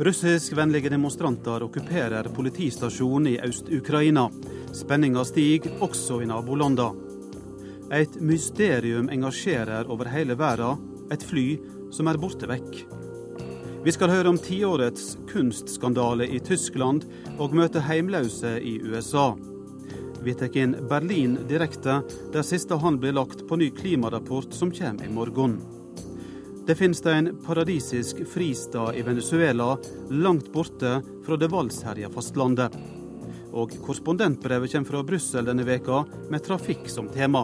Russiskvennlige demonstranter okkuperer politistasjonen i Øst-Ukraina. Spenninga stiger også i nabolandene. Et mysterium engasjerer over hele verden. Et fly som er borte vekk. Vi skal høre om tiårets kunstskandale i Tyskland og møte heimløse i USA. Vi tar inn Berlin direkte, der siste hånd blir lagt på ny klimarapport som kommer i morgen. Det finnes det en paradisisk fristad i Venezuela, langt borte fra det voldsherja fastlandet. Og korrespondentbrevet kommer fra Brussel denne veka med trafikk som tema.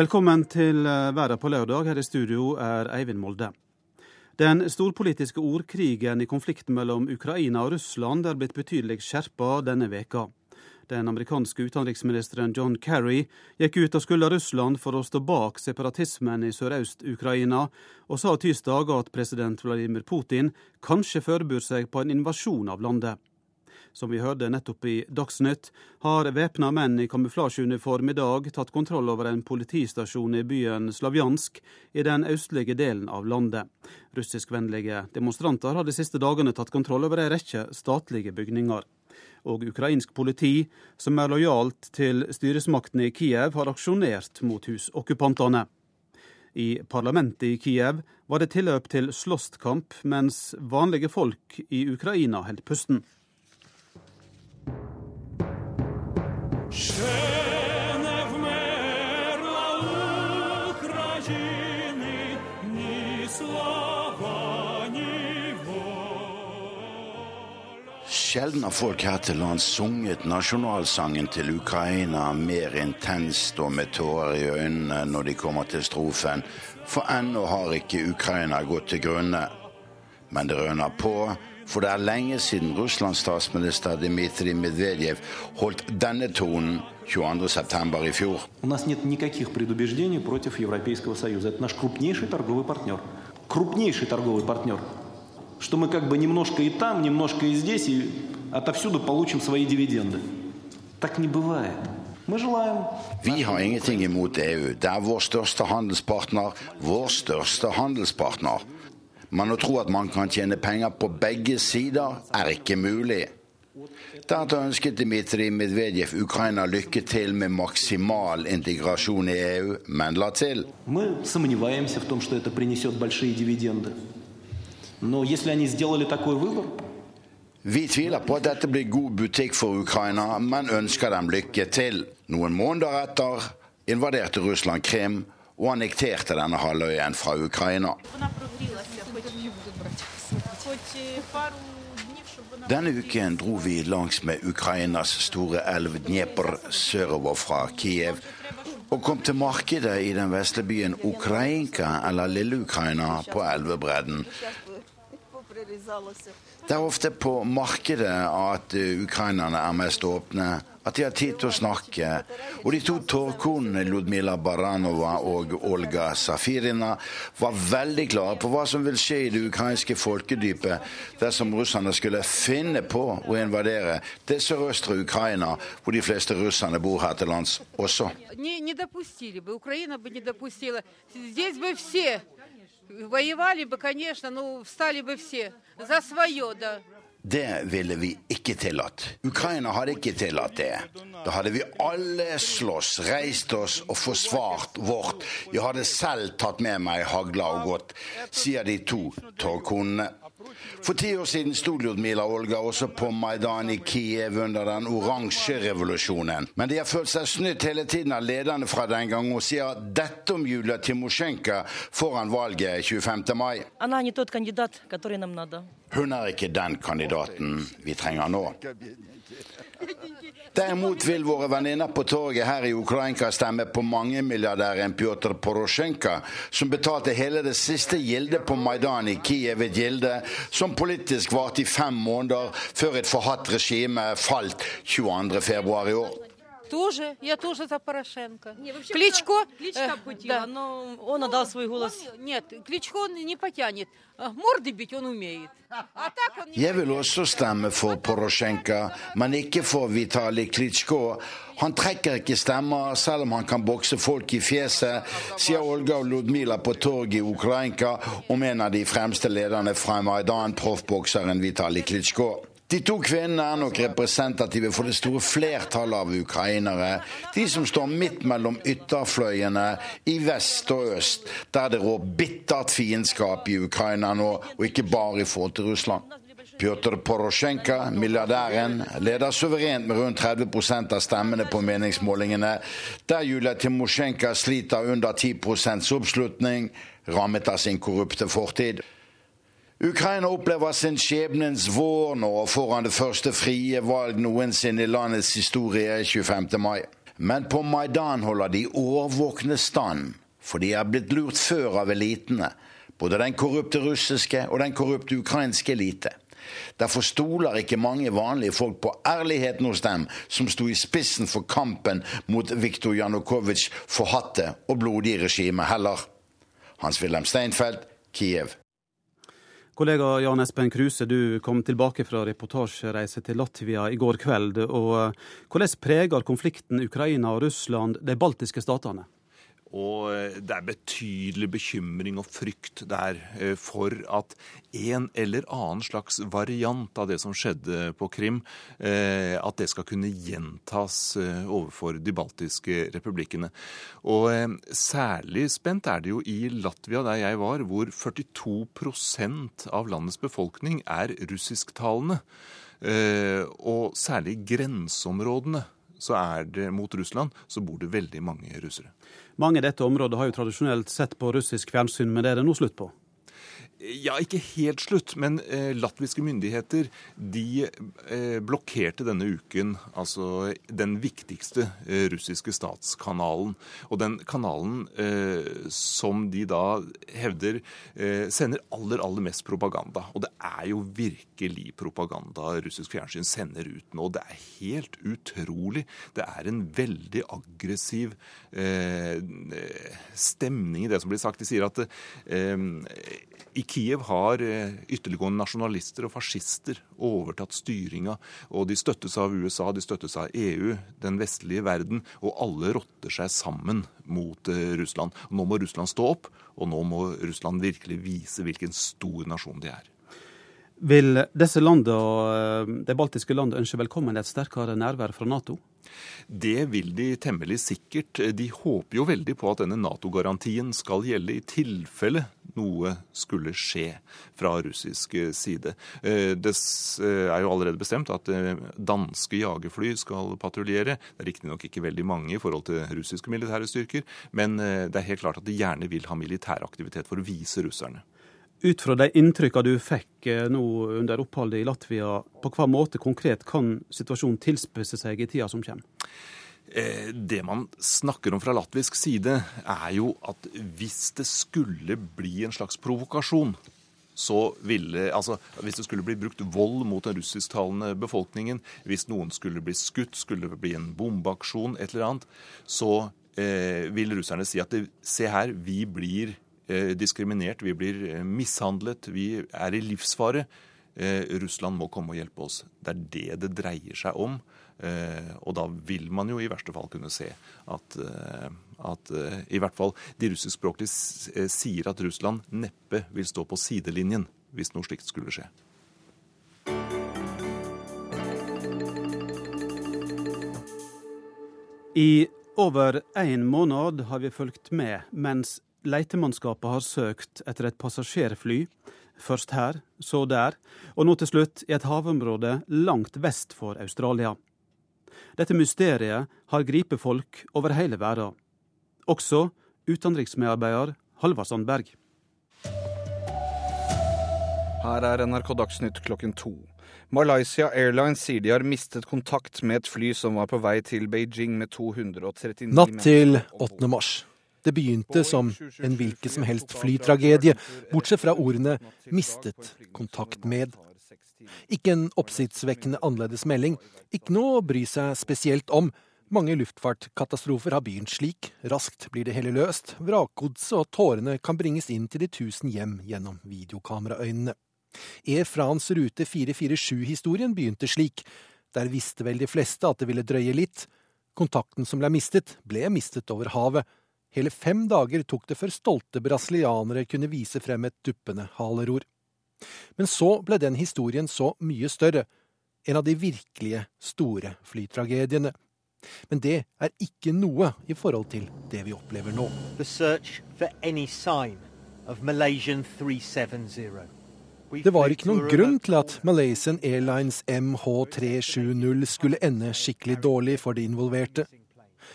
Velkommen til Verden på lørdag. Her i studio er Eivind Molde. Den storpolitiske ordkrigen i konflikten mellom Ukraina og Russland er blitt betydelig skjerpa denne veka. Den amerikanske utenriksministeren John Kerry gikk ut og skylda Russland for å stå bak separatismen i sørøst-Ukraina, og sa tirsdag at president Vladimir Putin kanskje forbereder seg på en invasjon av landet. Som vi hørte nettopp i Dagsnytt, har væpna menn i kamuflasjeuniform i dag tatt kontroll over en politistasjon i byen Slavjansk i den østlige delen av landet. Russiskvennlige demonstranter har de siste dagene tatt kontroll over en rekke statlige bygninger og ukrainsk politi, som er lojalt til styresmaktene i Kiev, har aksjonert mot husokkupantene. I parlamentet i Kiev var det tilløp til slåsskamp, mens vanlige folk i Ukraina holdt pusten. Sjelden har folk her til lands sunget nasjonalsangen til Ukraina mer intenst og med tårer i øynene når de kommer til strofen, for ennå har ikke Ukraina gått til grunne. Men det røner på, for det er lenge siden Russlands statsminister Dmitrij Medvedev holdt denne tonen 22.9. i fjor. У нас нет никаких предубеждений против Европейского Союза. Это наш крупнейший торговый партнер. Крупнейший торговый партнер. Что мы как бы немножко и там, немножко и здесь, и отовсюду получим свои дивиденды. Так не бывает. Мы желаем Vi har ingenting imot EU. Det er vår største handelspartner, vår største handelspartner. Men å tro at man kan tjene penger på begge sider, er ikke mulig. Deretter ønsket Dmitrij Medvedev Ukraina lykke til med maksimal integrasjon i EU, men la til. Том. Но если они сделали такой выбор, Vi tviler på at dette blir god butikk for Ukraina, men ønsker dem lykke til. Noen måneder etter invaderte Russland Krim og annekterte denne halvøyen fra Ukraina. Denne uken dro vi langs med Ukrainas store elv Dnepr sørover fra Kiev og kom til markedet i den vesle byen Ukrainka, eller Lille-Ukraina, på elvebredden. Det er ofte på markedet at eh, ukrainerne er mest åpne, at de har tid til å snakke. Og de to tårkonene Ludmila Baranova og Olga Safirina var veldig klare på hva som vil skje i det ukrainske folkedypet dersom russerne skulle finne på å invadere det sørøstre Ukraina, hvor de fleste russerne bor her til lands også. не, не допустили бы, Украина бы не допустила. Здесь бы все воевали бы, конечно, ну, встали бы все за свое, да. Det ville vi ikke tillatt. Ukraina hadde ikke tillatt det. Da hadde vi alle slåss, reist oss og forsvart vårt. Jeg hadde selv tatt med meg hagla og gått, sier de to torkonene. For ti år siden sto Ljudmila Olga også på Maidan i Kiev under den oransje revolusjonen. Men de har følt seg snytt hele tiden av lederne fra den gang og sier dette om Julia Timosjenko foran valget 25. mai. Hun er ikke den kandidaten vi trenger nå. Derimot vil våre venninner på torget her i Ukraina stemme på mangemilliardæren Pjotr Porosjenko, som betalte hele det siste gildet på Maidan i Kiev, et gilde som politisk varte i fem måneder før et forhatt regime falt 22.2 i år. Тоже, я тоже за Порошенко. Не, вообще, Кличко, Кличко э, Путина, да. но он отдал свой голос. Он- нет, Кличко он не потянет. А Морды бить он умеет. А так он не Jeg vil også stemme for Porosjenko, men ikke for Vitalij Klitsjko. Han trekker ikke stemmer selv om han kan bokse folk i fjeset, sier Olga og Ludmila på torget i Ukrainka om en av de fremste lederne fra Maidan, proffbokseren Vitalij Klitsjko. De to kvinnene er nok representative for det store flertallet av ukrainere. De som står midt mellom ytterfløyene i vest og øst, der det rår bittert fiendskap i Ukraina nå, og ikke bare i forhold til Russland. Pjotr Porosjenko, milliardæren, leder suverent med rundt 30% av stemmene på meningsmålingene, der Julia Timosjenko sliter under 10 oppslutning, rammet av sin korrupte fortid. Ukraina opplever sin skjebnens vår nå foran det første frie valg noensinne i landets historie 25. mai. Men på Maidan holder de årvåkne stand, for de er blitt lurt før av elitene. Både den korrupte russiske og den korrupte ukrainske elite. Derfor stoler ikke mange vanlige folk på ærligheten hos dem som sto i spissen for kampen mot Viktor Janukovitsj forhatte og blodige regime heller. Hans-Wilhelm Steinfeld, Kiev. Kollega Jan Espen Kruse, du kom tilbake fra reportasjereise til Latvia i går kveld. og eh, Hvordan preger konflikten Ukraina og Russland de baltiske statene? Og eh, det er betydelig bekymring og frykt der eh, for at en eller annen slags variant av det som skjedde på Krim, eh, at det skal kunne gjentas overfor de baltiske republikkene. Og særlig spent er det jo i Latvia, der jeg var, hvor 42% av landets befolkning er russisktalende. Og særlig grenseområdene så er det mot Russland, så bor det veldig mange russere. Mange i dette området har jo tradisjonelt sett på russisk fjernsyn, men det er det nå slutt på? Ja, ikke helt slutt, men eh, latviske myndigheter de eh, blokkerte denne uken altså den viktigste eh, russiske statskanalen. Og den kanalen eh, som de da hevder eh, sender aller, aller mest propaganda. Og det er jo virkelig propaganda russisk fjernsyn sender ut nå. Det er helt utrolig. Det er en veldig aggressiv eh, stemning i det som blir sagt. De sier at i Kiev har eh, ytterliggående nasjonalister og fascister overtatt styringa, og de støttes av USA, de støttes av EU, den vestlige verden, og alle rotter seg sammen mot eh, Russland. Nå må Russland stå opp, og nå må Russland virkelig vise hvilken stor nasjon de er. Vil disse landene, de baltiske landene ønske velkommen et sterkere nærvær fra Nato? Det vil de temmelig sikkert. De håper jo veldig på at denne Nato-garantien skal gjelde i tilfelle noe skulle skje fra russisk side. Det er jo allerede bestemt at danske jagerfly skal patruljere. Det er riktignok ikke veldig mange i forhold til russiske militære styrker, men det er helt klart at de gjerne vil ha militæraktivitet for å vise russerne. Ut fra de inntrykkene du fikk nå under oppholdet i Latvia, på hva måte konkret kan situasjonen tilspisse seg i tida som kommer? Det man snakker om fra latvisk side, er jo at hvis det skulle bli en slags provokasjon, så ville Altså, hvis det skulle bli brukt vold mot den russisktalende befolkningen, hvis noen skulle bli skutt, skulle det bli en bombeaksjon, et eller annet, så eh, vil russerne si at det, se her, vi blir eh, diskriminert, vi blir eh, mishandlet, vi er i livsfare. Russland må komme og hjelpe oss. Det er det det dreier seg om. Og da vil man jo i verste fall kunne se at, at i hvert fall de russiskspråklige sier at Russland neppe vil stå på sidelinjen hvis noe slikt skulle skje. I over en måned har vi fulgt med mens letemannskapet har søkt etter et passasjerfly, først her, så der, og nå til slutt i et havområde langt vest for Australia. Dette mysteriet har gripet folk over hele verden. Også utenriksmedarbeider Halvard Sandberg. Her er NRK Dagsnytt klokken to. Malaysia Airlines sier de har mistet kontakt med et fly som var på vei til Beijing med 239 Natt til 8. mars. Det begynte som en hvilken som helst flytragedie, bortsett fra ordene 'mistet kontakt med'. Ikke en oppsiktsvekkende annerledes melding, ikke noe å bry seg spesielt om, Mange luftfartkatastrofer har begynt slik. Raskt blir det hele løst. Vrakgodset og tårene kan bringes inn til de tusen hjem gjennom videokameraøynene. Air France rute 447-historien begynte slik. Der visste vel de fleste at det ville drøye litt. Kontakten som ble mistet, ble mistet over havet. Hele fem dager tok det før stolte brasilianere kunne vise frem et duppende haleror. Men så ble den historien så mye større. En av de virkelige store flytragediene. Men det er ikke noe i forhold til det vi opplever nå. Det var ikke noen grunn til at Malaysian Airlines MH370 skulle ende skikkelig dårlig for de involverte.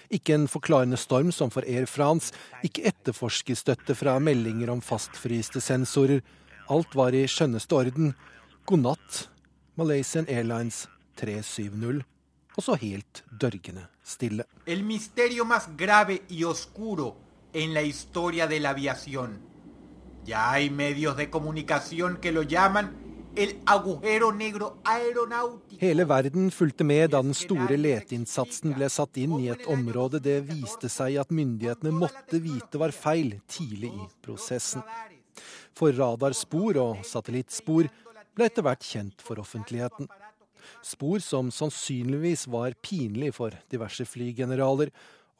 Ikke en forklarende storm som for Air France, ikke etterforskerstøtte fra meldinger om fastfryste sensorer. Alt var i skjønneste orden. God natt, Malaysian Airlines 370 og så helt dørgende stille. El misterio más grave y oscuro en la historia de la aviación. Ya hay medios de comunicación que lo llaman Hele verden fulgte med da den store leteinnsatsen ble satt inn i et område det viste seg at myndighetene måtte vite var feil tidlig i prosessen. For radarspor og satellittspor ble etter hvert kjent for offentligheten. Spor som sannsynligvis var pinlig for diverse flygeneraler,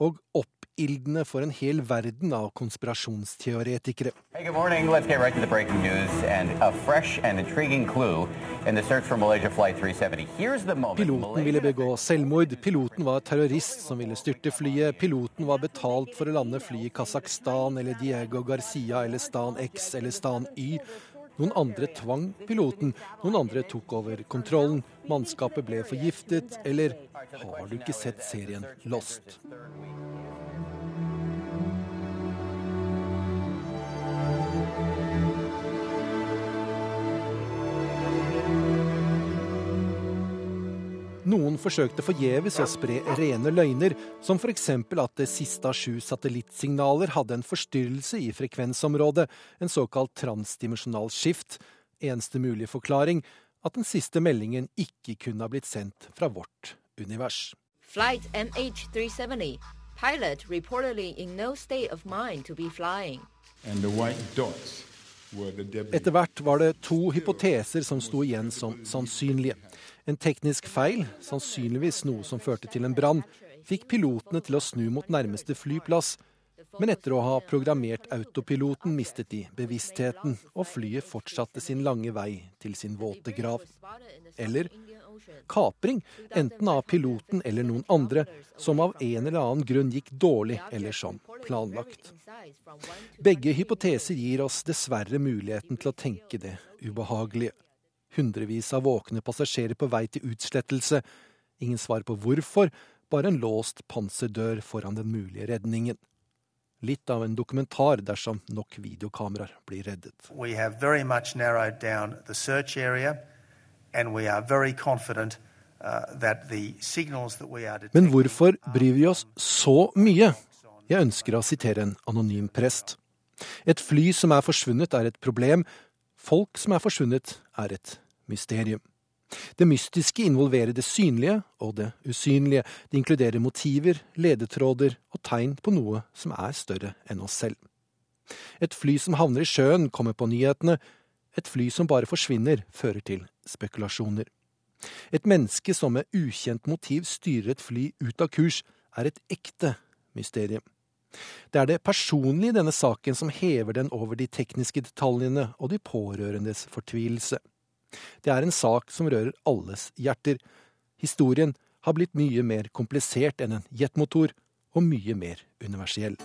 og oppildne for en hel verden av konspirasjonsteoretikere. Hey, good morning. Let's get right to the breaking news and a fresh and intriguing clue in the search for Malaysia Flight 370. Here's the moment. Piloten ville begå selvmord. Piloten var terrorist som ville styrte flyet. Piloten var betalt for å lande fly i Kasakhstan eller Diego Garcia eller Stan X eller Stan Y. Noen andre tvang piloten, noen andre tok over kontrollen. Mannskapet ble forgiftet, eller har du ikke sett serien Lost? Noen forsøkte forgjeves å spre rene løgner, som f.eks. at det siste av sju satellittsignaler hadde en forstyrrelse i frekvensområdet, en såkalt transdimensjonal skift. Eneste mulige forklaring at den siste meldingen ikke kunne ha blitt sendt fra vårt univers. Flight MH370. Pilot reportedly in no state of mind to be flying. And the white dots etter hvert var det to hypoteser som sto igjen som sannsynlige. En teknisk feil, sannsynligvis noe som førte til en brann, fikk pilotene til å snu mot nærmeste flyplass. Men etter å ha programmert autopiloten mistet de bevisstheten, og flyet fortsatte sin lange vei til sin våte grav. Eller kapring, enten av piloten eller noen andre, som av en eller annen grunn gikk dårlig eller som planlagt. Begge hypoteser gir oss dessverre muligheten til å tenke det ubehagelige. Hundrevis av våkne passasjerer på vei til utslettelse. Ingen svar på hvorfor, bare en låst panserdør foran den mulige redningen. Litt av en dokumentar dersom nok videokameraer blir reddet. We have very much narrowed down the search area, and we are very confident uh, that the signals that we are Men hvorfor bryr vi oss så mye? Jeg ønsker å sitere en anonym prest. Et fly som er forsvunnet, er et problem. Folk som er forsvunnet, er et mysterium. Det mystiske involverer det synlige og det usynlige. Det inkluderer motiver, ledetråder og tegn på noe som er større enn oss selv. Et fly som havner i sjøen, kommer på nyhetene. Et fly som bare forsvinner, fører til spekulasjoner. Et menneske som med ukjent motiv styrer et fly ut av kurs, er et ekte mysterium. Det er det personlige i denne saken som hever den over de tekniske detaljene og de pårørendes fortvilelse. Det er en sak som rører alles hjerter. Historien har blitt mye mer komplisert enn en jetmotor, og mye mer universell.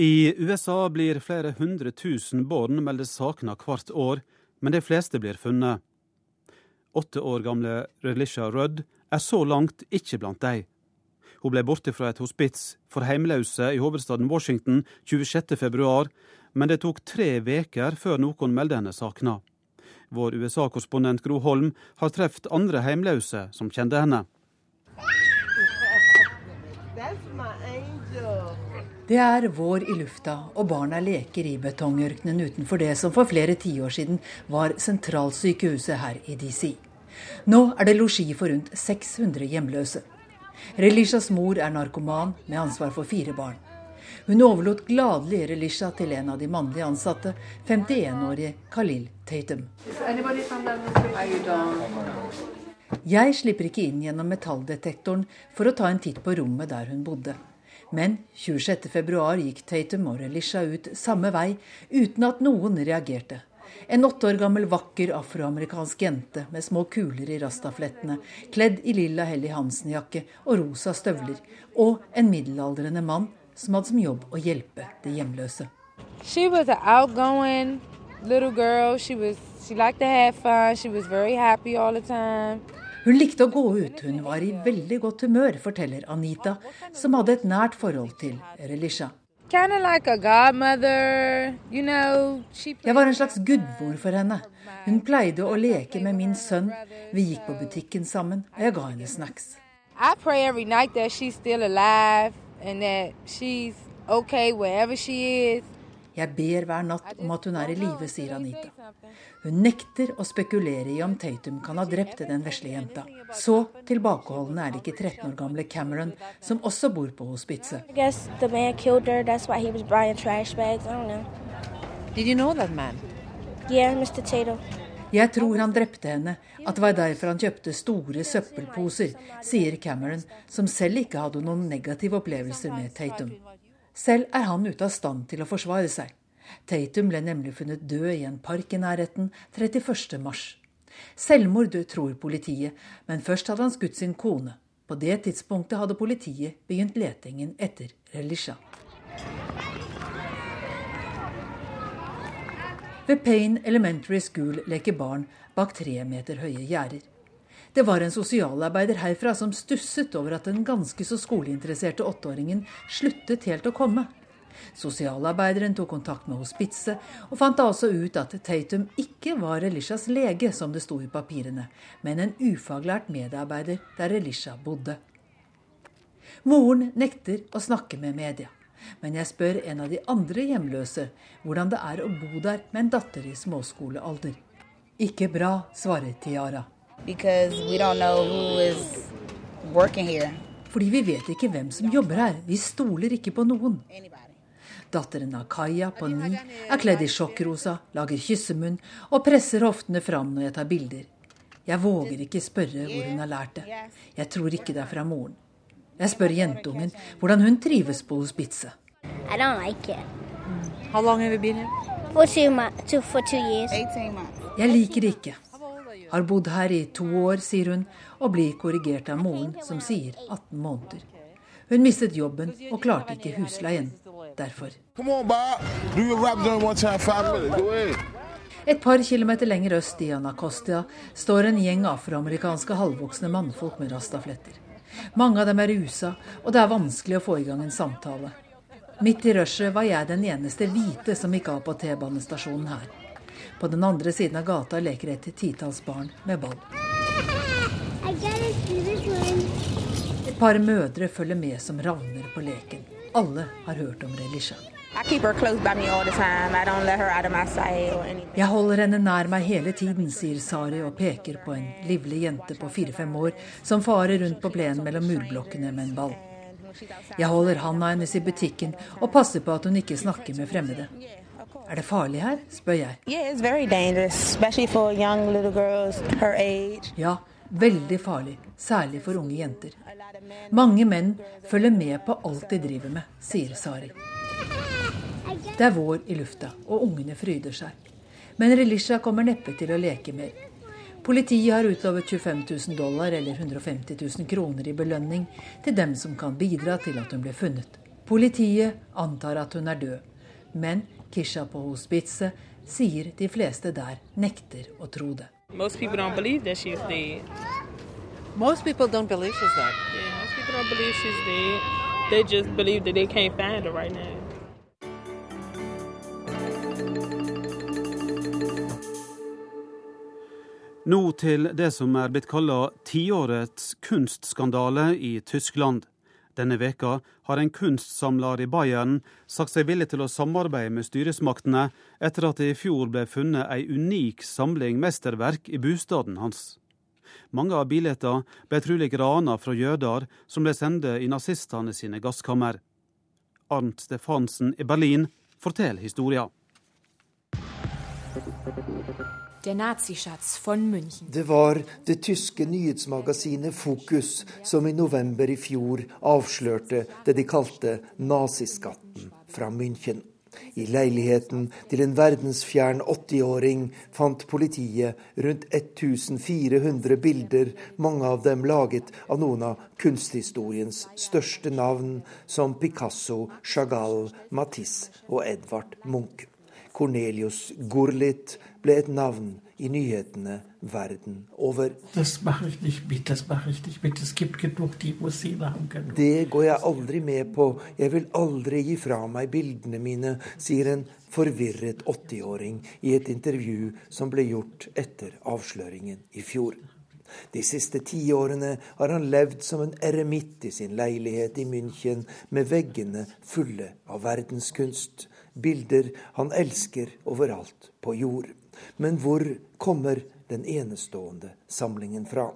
I USA blir flere hundre tusen barn meldt savna hvert år, men de fleste blir funnet. Åtte år gamle Relisha Rudd er så langt ikke blant dem. Hun ble borte fra et hospits for heimløse i hovedstaden Washington 26.2, men det tok tre veker før noen meldte henne savna. Vår USA-korrespondent Gro Holm har truffet andre heimløse som kjente henne. Det er vår i lufta, og barna leker i betongørkenen utenfor det som for flere tiår siden var sentralsykehuset her i DC. Nå er det losji for rundt 600 hjemløse. Relishas mor er narkoman med ansvar for fire barn. Hun overlot gladelig Relisha til en av de mannlige ansatte, 51-årige Khalil Tatum. Jeg slipper ikke inn gjennom metalldetektoren for å ta en titt på rommet der hun bodde. Men 26.2 gikk Tatum og Relisha ut samme vei uten at noen reagerte. En åtte år gammel vakker afroamerikansk jente med små kuler i rastaflettene, kledd i lilla Helly Hansen-jakke og rosa støvler, og en middelaldrende mann som hadde som jobb å hjelpe de hjemløse. She was an outgoing little girl. She was she liked to have fun. She was very happy all the time. Hun likte å gå ut, hun var i veldig godt humør, forteller Anita, som hadde et nært forhold til Relisha. Kind of like you know. Jeg var en slags gudmor for henne. Hun pleide å leke med min sønn. Vi gikk på butikken sammen, og jeg ga henne snacks. I pray every night that she's still alive and that she's okay wherever she is. Jeg ber hver natt om at hun er i live, sier Anita. Hun nekter å spekulere i om Tatum kan ha drept den vesle jenta. Så tilbakeholdende er det ikke 13 år gamle Cameron, som også bor på hospitset. I guess the man killed her. That's why he was buying trash bags. I don't know. Did you know? Yeah, Mr. Tatum. Jeg tror han drepte henne, at det var derfor han kjøpte store søppelposer, sier Cameron, som selv ikke hadde noen negative opplevelser med Tatum. Selv er han ute av stand til å forsvare seg. Tatum ble nemlig funnet død i en park i nærheten 31. mars. Selvmord, tror politiet, men først hadde han skutt sin kone. På det tidspunktet hadde politiet begynt letingen etter Relisha. Ved Payne Elementary School leker barn bak tre meter høye gjerder. Det var en sosialarbeider herfra som stusset over at den ganske så skoleinteresserte åtteåringen sluttet helt å komme. Sosialarbeideren tok kontakt med hospitset, og fant da også ut at Tatum ikke var Relishas lege, som det sto i papirene, men en ufaglært medarbeider der Relisha bodde. Moren nekter å snakke med media, men jeg spør en av de andre hjemløse hvordan det er å bo der med en datter i småskolealder. Ikke bra, svarer Tiara. Fordi vi vet ikke hvem som jobber her. Vi stoler ikke på noen. Datteren av Kaja på ni er kledd i sjokkrosa, lager kyssemunn og presser hoftene fram når jeg tar bilder. Jeg våger ikke spørre hvor hun har lært det. Jeg tror ikke det er fra moren. Jeg spør jentungen hvordan hun trives på hospitset. I don't like it. How long have you been here? For two, for two years. Jeg liker det ikke. Har bodd her i to år, sier hun, og blir korrigert av moren, som sier 18 måneder. Hun mistet jobben og klarte ikke husleien. Derfor. Et par kilometer lenger øst i Anacostia står en gjeng afroamerikanske halvvoksne mannfolk med rastafletter. Mange av dem er rusa, og det er vanskelig å få i gang en samtale. Midt i rushet var jeg den eneste hvite som gikk av på T-banestasjonen her. På den andre siden av gata leker et titalls barn med ball. Et par mødre følger med som ravner på leken. Alle har hørt om Relisha. Jeg holder henne nær meg hele tiden, sier Sari og peker på en livlig jente på fire-fem år som farer rundt på plenen mellom murblokkene med en ball. Jeg holder handa hennes i butikken og passer på at hun ikke snakker med fremmede. Er det farlig her? spør jeg. Yeah, it's very dangerous, especially for young little girls her age. Ja, veldig farlig, særlig for unge jenter. Mange menn følger med på alt de driver med, sier Sari. Det er vår i lufta, og ungene fryder seg. Men Relisha kommer neppe til å leke mer. Politiet har utlovet 25 000 dollar eller 150 000 kroner i belønning til dem som kan bidra til at hun blir funnet. Politiet antar at hun er død, men Kisha på hospitset sier de fleste der nekter å tro det. Most people don't believe that she's dead. Most people don't believe she's dead. Yeah, most people don't believe she's dead. They just believe that they can't find her right now. Nå til det som er blitt kalla tiårets kunstskandale i Tyskland. Denne veka har en kunstsamler i Bayern sagt seg villig til å samarbeide med styresmaktene etter at det i fjor ble funnet ei unik samling mesterverk i bostaden hans. Mange av billettene ble trolig rana fra jøder som ble sendt i nazistene sine gasskammer. Arnt Stefansen i Berlin forteller historia. Der Nazischatz von München. Det var det tyske nyhetsmagasinet Fokus som i november i fjor avslørte det de kalte naziskatten fra München. I leiligheten til en verdensfjern 80-åring fant politiet rundt 1400 bilder, mange av dem laget av noen av kunsthistoriens største navn, som Picasso, Chagall, Matisse og Edvard Munch. Cornelius Gurlit ble et navn i nyhetene verden over. Det går jeg aldri med på, jeg vil aldri gi fra meg bildene mine, sier en forvirret 80-åring i et intervju som ble gjort etter avsløringen i fjor. De siste ti årene har han levd som en eremitt i sin leilighet i München, med veggene fulle av verdenskunst. Bilder han elsker overalt på jord. Men hvor kommer den enestående samlingen fra?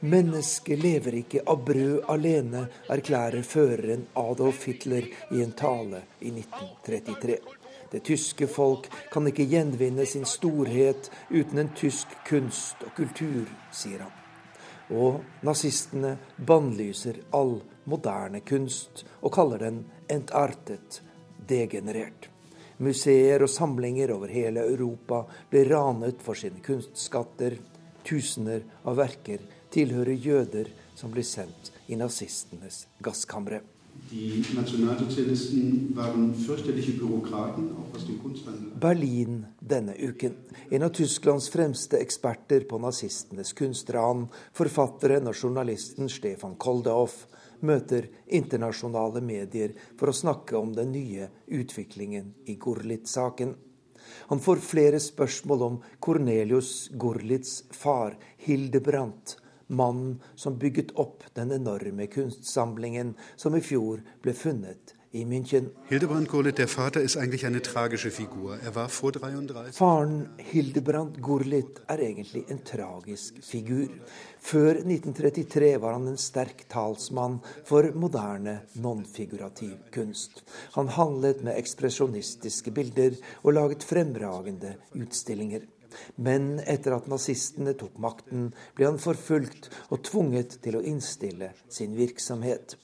Mennesket lever ikke av brød alene, erklærer føreren Adolf Hitler i en tale i 1933. Det tyske folk kan ikke gjenvinne sin storhet uten en tysk kunst og kultur, sier han. Og nazistene bannlyser all moderne kunst og kaller den entartet, degenerert. Museer og samlinger over hele Europa blir ranet for sine kunstskatter. Tusener av verker tilhører jøder som blir sendt i nazistenes gasskamre. Berlin denne uken. En av Tysklands fremste eksperter på nazistenes kunstran, forfatteren og journalisten Stefan Koldehoff, møter internasjonale medier for å snakke om den nye utviklingen i Gorlitz-saken. Han får flere spørsmål om Cornelius Gorlitz' far, Hildebrandt, mannen som bygget opp den enorme kunstsamlingen som i fjor ble funnet i München. Hildebrand Gurlitt, der Vater, ist eigentlich eine tragische Figur. Er war vor 33. Faren Hildebrand Gurlitt er egentlig en tragisk figur. Før 1933 var han en sterk talsmann for moderne nonfigurativ kunst. Han handlet med ekspresjonistiske bilder og laget fremragende utstillinger. Men etter at nazistene tok makten, ble han forfulgt og tvunget til å innstille sin virksomhet.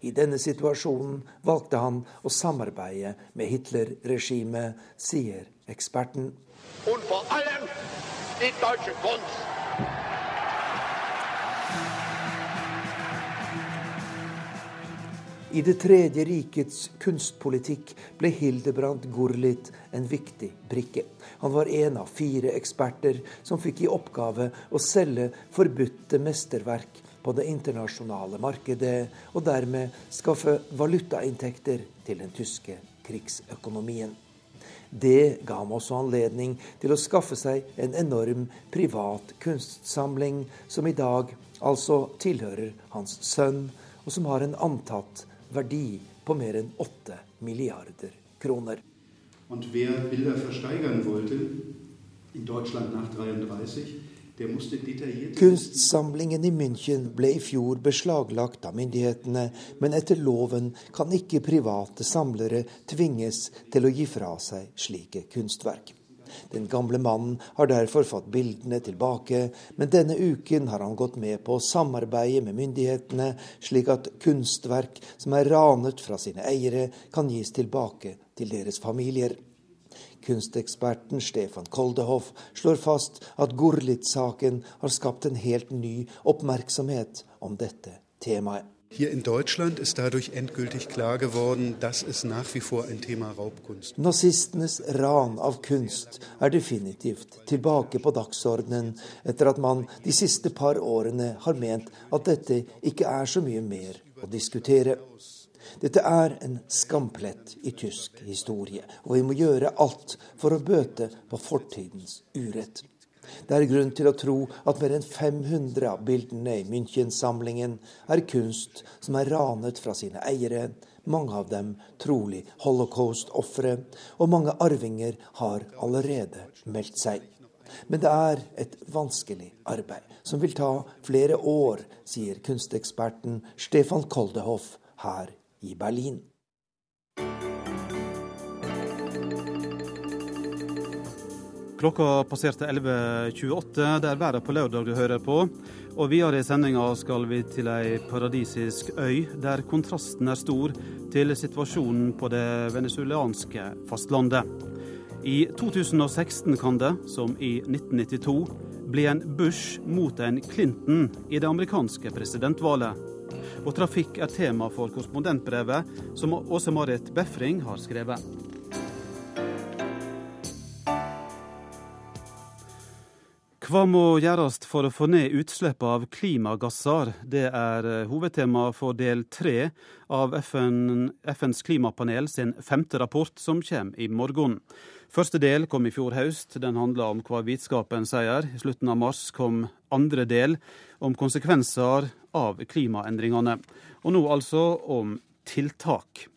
I denne situasjonen valgte han å samarbeide med Hitler-regimet, sier eksperten. Und vor allem die deutsche Kunst. I Det tredje rikets kunstpolitikk ble Hildebrandt Gurlitt en viktig brikke. Han var en av fire eksperter som fikk i oppgave å selge forbudte mesterverk på det internasjonale markedet, og dermed skaffe valutainntekter til den tyske krigsøkonomien. Det ga ham også anledning til å skaffe seg en enorm privat kunstsamling, som i dag altså tilhører hans sønn, og som har en antatt verdi på mer enn 8 milliarder kroner. Und wer Bilder versteigern wollte in Deutschland nach 33, der musste detaillierte Kunstsamlingen i München ble i fjor beslaglagt av myndighetene, men etter loven kan ikke private samlere tvinges til å gi fra seg slike kunstverk. Den gamle mannen har derfor fått bildene tilbake, men denne uken har han gått med på å samarbeide med myndighetene, slik at kunstverk som er ranet fra sine eiere, kan gis tilbake til deres familier. Kunsteksperten Stefan Koldehoff slår fast at Gurlitt-saken har skapt en helt ny oppmerksomhet om dette temaet. Hier in Deutschland ist dadurch endgültig klar geworden, dass es nach wie vor ein Thema Raubkunst Nazistenes ran av kunst er definitivt tilbake på dagsordenen etter at man de siste par årene har ment at dette ikke er så mye mer å diskutere. Dette er en skamplett i tysk historie, og vi må gjøre alt for å bøte på fortidens urett. Det er grunn til å tro at mer enn 500 av bildene i München-samlingen er kunst som er ranet fra sine eiere, mange av dem trolig holocaust-ofre, og mange arvinger har allerede meldt seg. Men det er et vanskelig arbeid, som vil ta flere år, sier kunsteksperten Stefan Koldehoff her i Berlin. Klokka passerte 11.28. Det er været på lørdag du hører på. Og videre i sendinga skal vi til ei paradisisk øy, der kontrasten er stor til situasjonen på det venezuelanske fastlandet. I 2016 kan det, som i 1992, bli en Bush mot en Clinton i det amerikanske presidentvalget. Og trafikk er tema for korrespondentbrevet som Åse Marit Befring har skrevet. Hva må gjøres for å få ned utslipp av klimagasser? Det er eh, hovedtema for del tre av FN, FNs klimapanel sin femte rapport, som kommer i morgen. Første del kom i fjor høst. Den handla om hva vitenskapen sier. I slutten av mars kom andre del, om konsekvenser av klimaendringene. Og nå altså om tiltak.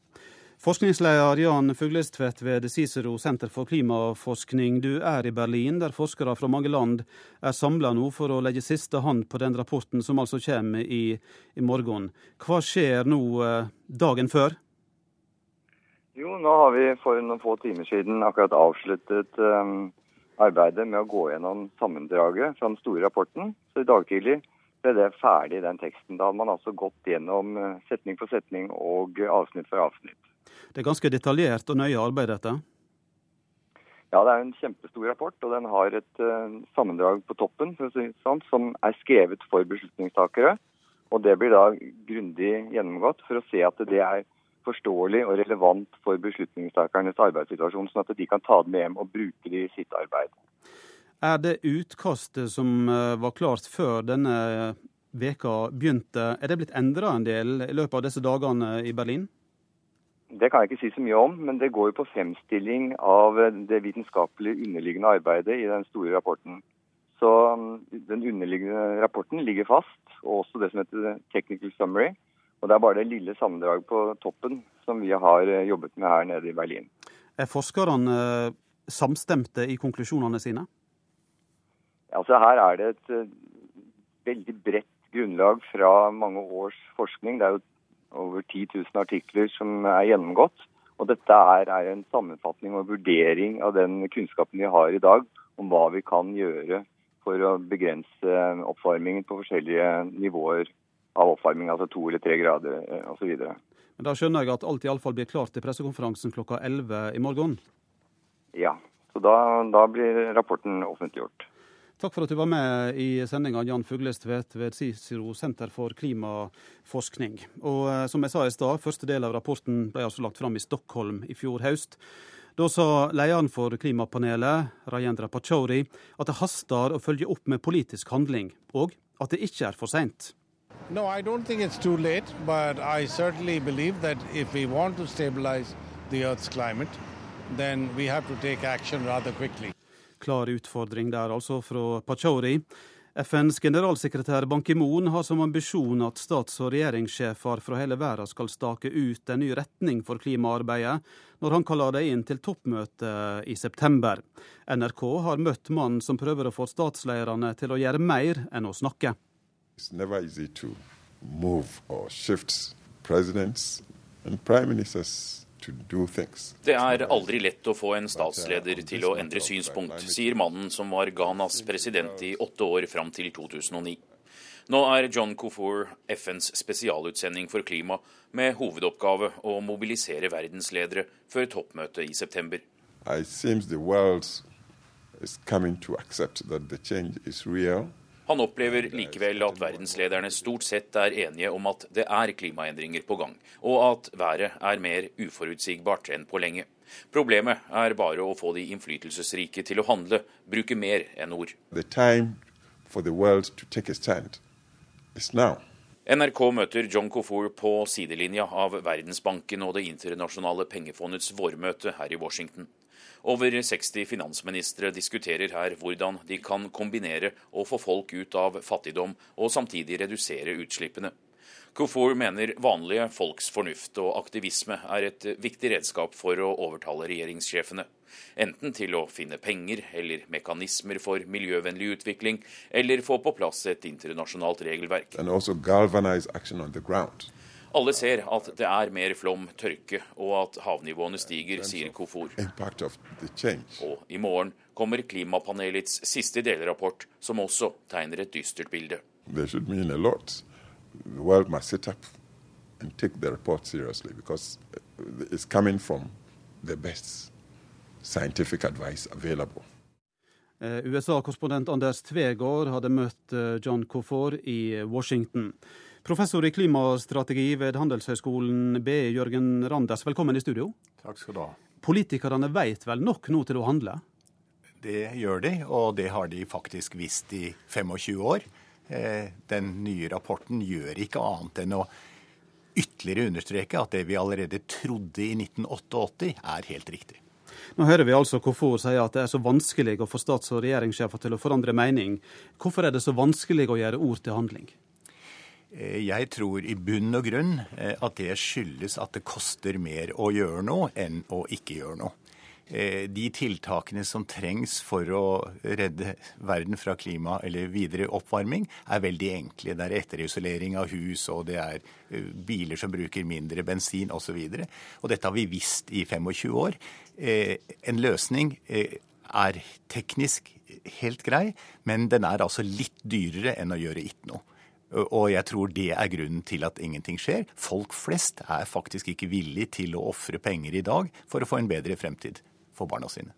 Forskningsleder Jan Fuglestvedt ved Cicero senter for klimaforskning. Du er i Berlin, der forskere fra mange land er samla nå for å legge siste hånd på den rapporten som altså kommer i, i morgen. Hva skjer nå eh, dagen før? Jo, nå har vi for noen få timer siden akkurat avsluttet um, arbeidet med å gå gjennom sammendraget fra den store rapporten. Så i dag tidlig ble det ferdig, den teksten. Da hadde man altså gått gjennom setning for setning og avsnitt for avsnitt. Det er ganske detaljert og nøye arbeid, dette? Ja, det er en kjempestor rapport, og den har et uh, sammendrag på toppen sånn, som er skrevet for beslutningstakere. Og Det blir da grundig gjennomgått for å se at det er forståelig og relevant for beslutningstakernes arbeidssituasjon, sånn at de kan ta det med hjem og bruke det i sitt arbeid. Er det utkastet som eh, var klart før denne veka begynte, er det blitt endra en del i løpet av disse dagene i Berlin? Det kan jeg ikke si så mye om, men det går jo på fremstilling av det vitenskapelige underliggende arbeidet i den store rapporten. Så um, den underliggende rapporten ligger fast, og også det som heter technical summary. Og det er bare det lille sammendraget på toppen som vi har eh, jobbet med her nede i Berlin. Er forskerne eh, samstemte i konklusjonene sine? Altså Her er det et eh, veldig bredt grunnlag fra mange års forskning. Det er jo over 10 000 artikler som er gjennomgått. Og dette er, er en sammenfatning og vurdering av den kunnskapen vi har i dag om hva vi kan gjøre for å begrense oppvarmingen på forskjellige nivåer av oppvarming, altså to eller tre grader eh, osv. Men Da skjønner jeg at alt i alle fall blir klart til pressekonferansen klokka 11 i morgen? Ja, så da, da blir rapporten offentliggjort. Takk for at du var med i sendinga, Jan Fuglestvedt ved Cicero senter for klimaforskning. Og eh, som jeg sa i stad, første del av rapporten ble altså lagt fram i Stockholm i fjor høst. Da sa lederen for klimapanelet, Rajendra Pachauri, at det haster å følge opp med politisk handling, og at det ikke er for seint. No, I don't think it's too late, but I certainly believe that if we want to stabilize the Earth's climate, then we have to take action rather quickly. Klar utfordring der, altså, fra Pachauri. FNs generalsekretær Ban Ki-moon har som ambisjon at stats- og regjeringssjefer fra hele verden skal stake ut en ny retning for klimaarbeidet, når han kaller det inn til toppmøte i september. NRK har møtt mannen som prøver å få statslederne til å gjøre mer enn å snakke. It's never easy to move or shift presidents and prime ministers det er aldri lett å få en statsleder til å endre synspunkt, sier mannen som var Ghanas president i åtte år fram til 2009. Nå er John Kufour FNs spesialutsending for klima, med hovedoppgave å mobilisere verdensledere før toppmøtet i september. It seems the world is coming to accept that the change is real. Han opplever likevel at verdenslederne stort sett er enige om at det er klimaendringer på gang, og at været er mer uforutsigbart enn på lenge. Problemet er bare å få de innflytelsesrike til å handle, bruke mer enn ord. NRK møter John Kofour på sidelinja av Verdensbanken og Det internasjonale pengefondets vårmøte her i Washington. Over 60 finansministre diskuterer her hvordan de kan kombinere å få folk ut av fattigdom og samtidig redusere utslippene. Kufor mener vanlige folks fornuft og aktivisme er et viktig redskap for å overtale regjeringssjefene. Enten til å finne penger eller mekanismer for miljøvennlig utvikling, eller få på plass et internasjonalt regelverk. Alle ser at det er mer flom, tørke og at havnivåene stiger, sier Kofor. Og i morgen kommer klimapanelets siste delrapport, som også tegner et dystert bilde. They should mean a lot. The world must sit up and take the report seriously because it's coming from the best scientific advice available. Eh, USA-korrespondent Anders Tvegård hadde møtt eh, John Kofor i Washington. Professor i klimastrategi ved Handelshøyskolen BI, Jørgen Randers, velkommen i studio. Takk skal du ha. Politikerne vet vel nok nå til å handle? Det gjør de, og det har de faktisk visst i 25 år. Eh, den nye rapporten gjør ikke annet enn å ytterligere understreke at det vi allerede trodde i 1988, er helt riktig. Nå hører vi altså Kofor sier at det er så vanskelig å få stats- og regjeringssjefer til å forandre mening. Hvorfor er det så vanskelig å gjøre ord til handling? Eh, jeg tror i bunn og grunn eh, at det skyldes at det koster mer å gjøre noe enn å ikke gjøre noe. Eh, de tiltakene som trengs for å redde verden fra klima eller videre oppvarming, er veldig enkle. Det er etterisolering av hus, og det er biler som bruker mindre bensin osv. Og, og dette har vi visst i 25 år. En løsning er teknisk helt grei, men den er altså litt dyrere enn å gjøre ikke noe. Og jeg tror det er grunnen til at ingenting skjer. Folk flest er faktisk ikke villig til å ofre penger i dag for å få en bedre fremtid for barna sine.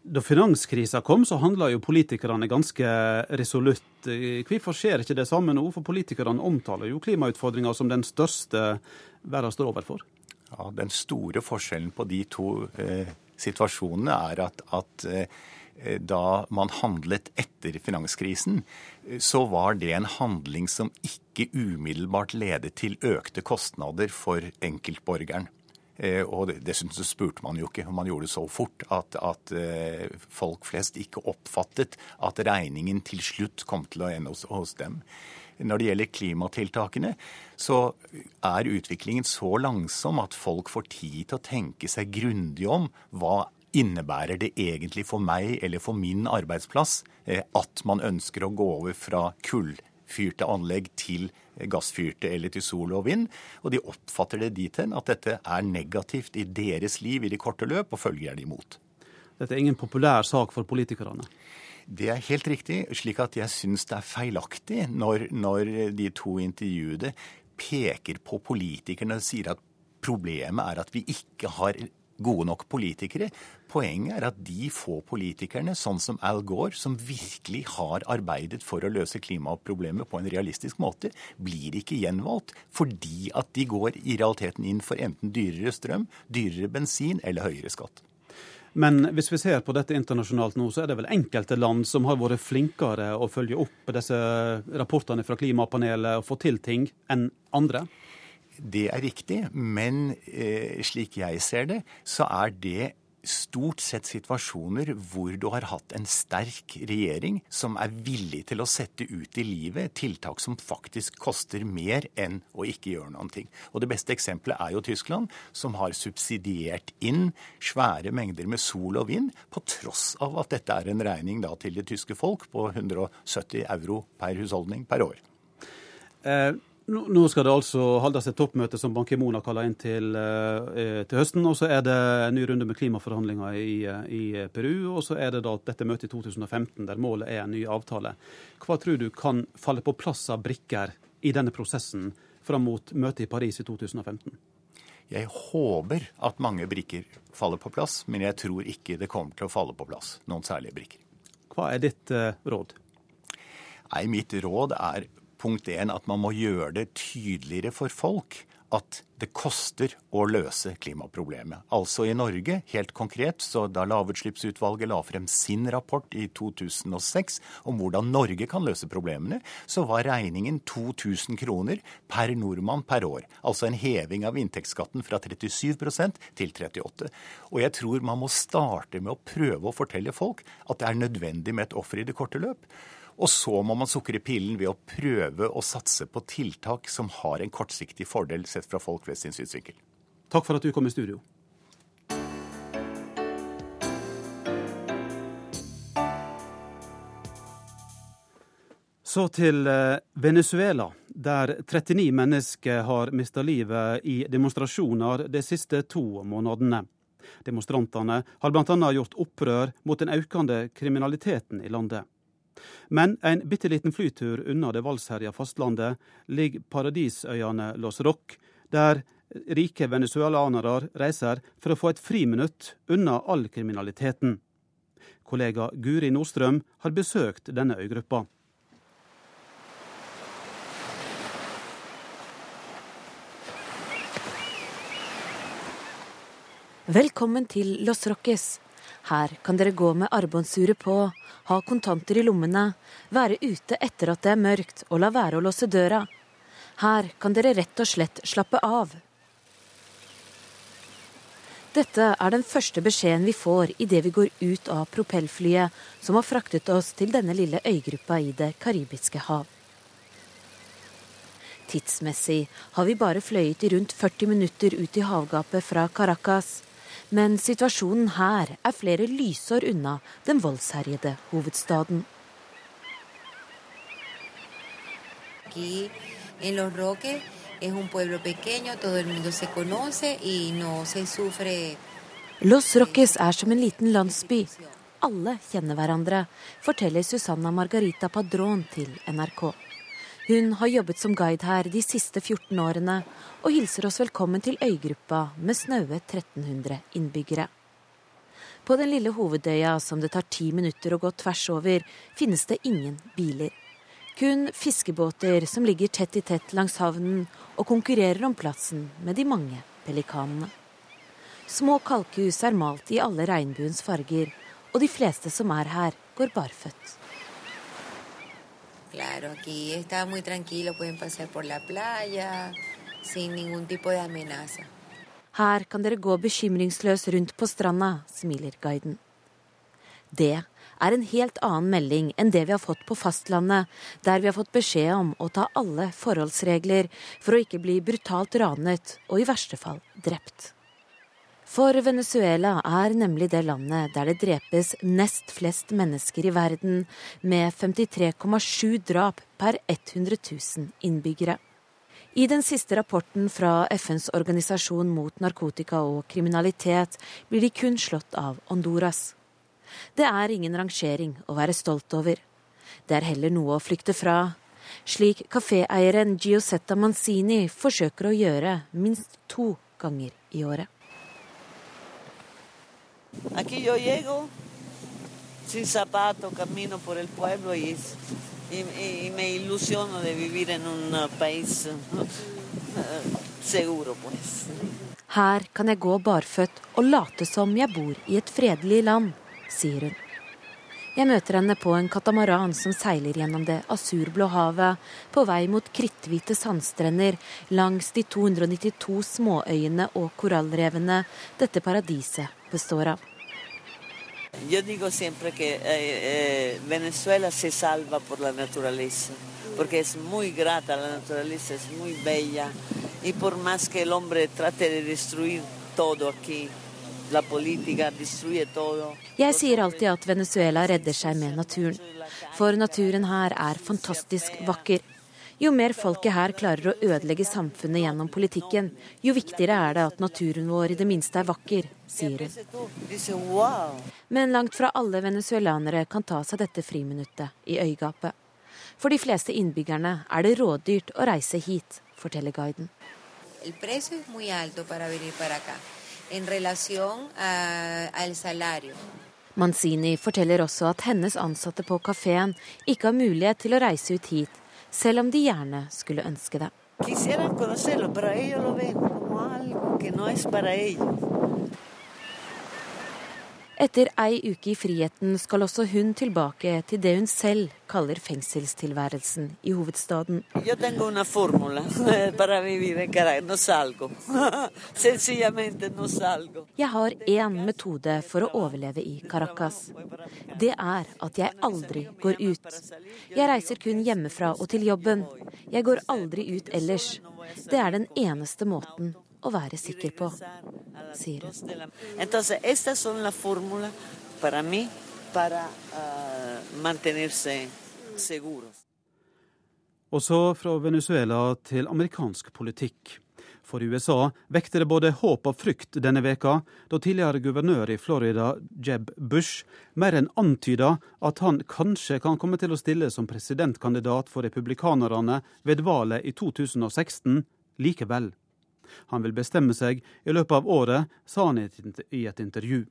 Da finanskrisa kom, så handla jo politikerne ganske resolutt. Hvorfor skjer ikke det samme nå? For politikerne omtaler jo klimautfordringa som den største verden står overfor. Ja, Den store forskjellen på de to eh, situasjonene er at, at eh, da man handlet etter finanskrisen, så var det en handling som ikke umiddelbart ledet til økte kostnader for enkeltborgeren. Eh, og dessuten så spurte man jo ikke man gjorde det så fort at, at eh, folk flest ikke oppfattet at regningen til slutt kom til å ende hos, hos dem. Når det gjelder klimatiltakene, så er utviklingen så langsom at folk får tid til å tenke seg grundig om hva innebærer det egentlig for meg eller for min arbeidsplass eh, at man ønsker å gå over fra kullfyrte anlegg til gassfyrte eller til sol og vind. Og de oppfatter det dit hen at dette er negativt i deres liv i det korte løp, og følger gjerne imot. Dette er ingen populær sak for politikerne? Det er helt riktig, slik at jeg syns det er feilaktig når, når de to intervjuede peker på politikerne og sier at problemet er at vi ikke har gode nok politikere. Poenget er at de få politikerne, sånn som Al Gore, som virkelig har arbeidet for å løse klimaproblemet på en realistisk måte, blir ikke gjenvalgt fordi at de går i realiteten inn for enten dyrere strøm, dyrere bensin eller høyere skatt. Men hvis vi ser på dette internasjonalt nå, så er det vel enkelte land som har vært flinkere å følge opp disse rapportene fra klimapanelet og få til ting enn andre? Det er riktig, men eh, slik jeg ser det, så er det stort sett situasjoner hvor du har hatt en sterk regjering som er villig til å sette ut i livet tiltak som faktisk koster mer enn å ikke gjøre noen ting. Og Det beste eksempelet er jo Tyskland, som har subsidiert inn svære mengder med sol og vind, på tross av at dette er en regning da til det tyske folk på 170 euro per husholdning per år. Eh, nå skal det altså holdes et toppmøte som Ban Ki-moon har kalla inn til, eh, til, høsten. Og så er det en ny runde med klimaforhandlinger i, i, Peru. Og så er det da dette møtet i 2015 der målet er en ny avtale. Hva tror du kan falle på plass av brikker i denne prosessen fram mot møtet i Paris i 2015? Jeg håper at mange brikker faller på plass, men jeg tror ikke det kommer til å falle på plass noen særlige brikker. Hva er ditt eh, råd? Nei, Mitt råd er punkt én at man må gjøre det tydeligere for folk at det koster å løse klimaproblemet. Altså i Norge, helt konkret, så da Lavutslippsutvalget la frem sin rapport i 2006 om hvordan Norge kan løse problemene, så var regningen 2000 kroner per nordmann per år. Altså en heving av inntektsskatten fra 37% til 38 Og jeg tror man må starte med å prøve å fortelle folk at det er nødvendig med et offer i det korte løp. Og så må man sukre pillen ved å prøve å satse på tiltak som har en kortsiktig fordel sett fra folk flest sin synsvinkel. Takk for at du kom i studio. Så til eh, Venezuela, der 39 mennesker har mista livet i demonstrasjoner de siste to månedene. Demonstrantene har bl.a. gjort opprør mot den økende kriminaliteten i landet. Men en bitte liten flytur unna det valgsherja fastlandet ligger paradisøyene Los Roc, der rike venezuelanere reiser for å få et friminutt unna all kriminaliteten. Kollega Guri Nordstrøm har besøkt denne øygruppa. Velkommen til Los Roques. Her kan dere gå med armbåndsuret på, ha kontanter i lommene, være ute etter at det er mørkt og la være å låse døra. Her kan dere rett og slett slappe av. Dette er den første beskjeden vi får idet vi går ut av propellflyet som har fraktet oss til denne lille øygruppa i Det karibiske hav. Tidsmessig har vi bare fløyet i rundt 40 minutter ut i havgapet fra Caracas. Men situasjonen her er flere lysår unna den voldsherjede hovedstaden. Los Roques er som en liten landsby. Alle kjenner hverandre, forteller Susanna Margarita Padron til NRK. Hun har jobbet som guide her de siste 14 årene, og hilser oss velkommen til øygruppa med snaue 1300 innbyggere. På den lille hovedøya som det tar ti minutter å gå tvers over, finnes det ingen biler. Kun fiskebåter som ligger tett i tett langs havnen og konkurrerer om plassen med de mange pelikanene. Små kalkhus er malt i alle regnbuens farger, og de fleste som er her, går barføtt. Claro, aquí está muy tranquilo, pueden pasar por la playa sin ningún tipo de amenaza. Her kan dere gå bekymringsløs rundt på stranda, smiler guiden. Det er en helt annen melding enn det vi har fått på fastlandet, der vi har fått beskjed om å ta alle forholdsregler for å ikke bli brutalt ranet og i verste fall drept. For Venezuela er nemlig det landet der det drepes nest flest mennesker i verden, med 53,7 drap per 100 000 innbyggere. I den siste rapporten fra FNs organisasjon mot narkotika og kriminalitet blir de kun slått av Honduras. Det er ingen rangering å være stolt over. Det er heller noe å flykte fra, slik kaféeieren Giosetta Manzini forsøker å gjøre minst to ganger i året. Aquí yo llego sin zapato, camino por el pueblo y, y, y me ilusiono de vivir en un país seguro, pues. Her kan jeg gå barføtt og late som jeg bor i et fredelig land, sier hun. Jeg møter henne på en katamaran som seiler gjennom det asurblå havet, på vei mot kritthvite sandstrender langs de 292 småøyene og korallrevene dette paradiset består av. Jeg sier alltid eh, Venezuela se salva por la naturaleza, porque es muy grata, la naturaleza es muy bella, y por más que el hombre trate de destruir todo Jeg sier alltid at Venezuela redder seg med naturen, for naturen her er fantastisk vakker. Jo mer folket her klarer å ødelegge samfunnet gjennom politikken, jo viktigere er det at naturen vår i det minste er vakker, sier hun. Men langt fra alle venezuelanere kan ta seg dette friminuttet i øygapet. For de fleste innbyggerne er det rådyrt å reise hit, forteller guiden. Manzini forteller også at hennes ansatte på kafeen ikke har mulighet til å reise ut hit selv om de gjerne skulle ønske det. Quisiera conocerlo, pero ellos lo ven como algo que no es para ellos. Etter ei uke i friheten skal også hun tilbake til det hun selv kaller fengselstilværelsen i hovedstaden. Jeg har én metode for å overleve i Caracas. Det er at jeg aldri går ut. Jeg reiser kun hjemmefra og til jobben. Jeg går aldri ut ellers. Det er den eneste måten å være sikker på, sier hun. Og så fra Venezuela til amerikansk politikk. For USA vekte det både håp og frykt denne veka, da tidligere guvernør i Florida, Jeb Bush, mer enn antyda at han kanskje kan komme til å stille som presidentkandidat for republikanerne ved valget i 2016 likevel. Han vil bestemme seg i løpet av året, sa han i et intervju.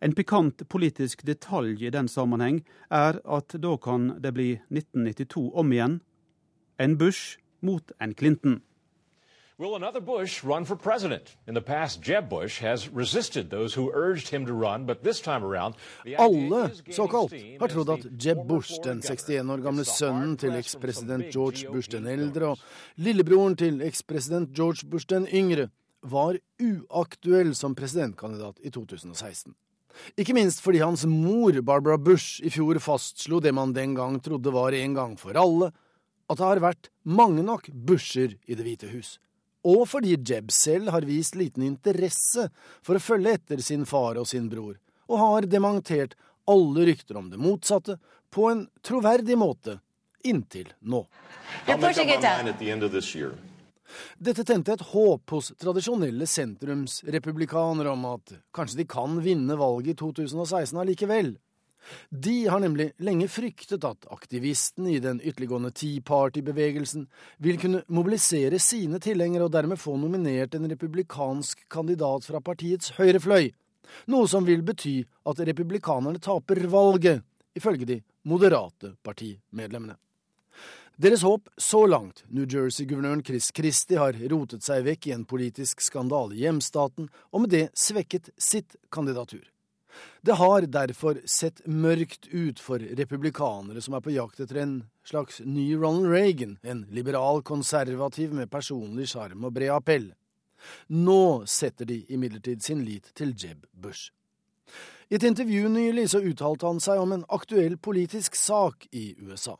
En pikant politisk detalj i den sammenheng er at da kan det bli 1992 om igjen. En Bush mot en Clinton. Will another Bush run for president? In the past, Jeb Bush has resisted those who urged him to run, but this time around Alle, såkalt, har trodd at Jeb Bush, den 61 år gamle sønnen til ekspresident George Bush den eldre og lillebroren til ekspresident George Bush den yngre, var uaktuell som presidentkandidat i 2016. Ikke minst fordi hans mor, Barbara Bush, i fjor fastslo det man den gang trodde var en gang for alle, at det har vært mange nok Busher i Det hvite hus og fordi Jeb selv har vist liten interesse for å følge etter sin far og sin bror, og har dementert alle rykter om det motsatte på en troverdig måte inntil nå. Dette tente et håp hos tradisjonelle sentrumsrepublikanere om at kanskje de kan vinne valget i 2016 allikevel. De har nemlig lenge fryktet at aktivistene i den ytterliggående Tea Party-bevegelsen vil kunne mobilisere sine tilhengere og dermed få nominert en republikansk kandidat fra partiets høyrefløy, noe som vil bety at republikanerne taper valget, ifølge de moderate partimedlemmene. Deres håp så langt, New Jersey-guvernøren Chris Christie har rotet seg vekk i en politisk skandale i hjemstaten, og med det svekket sitt kandidatur. Det har derfor sett mørkt ut for republikanere som er på jakt etter en slags ny Ronald Reagan, en liberal konservativ med personlig sjarm og bred appell. Nå setter de imidlertid sin lit til Jeb Bush. I et intervju nylig så uttalte han seg om en aktuell politisk sak i USA.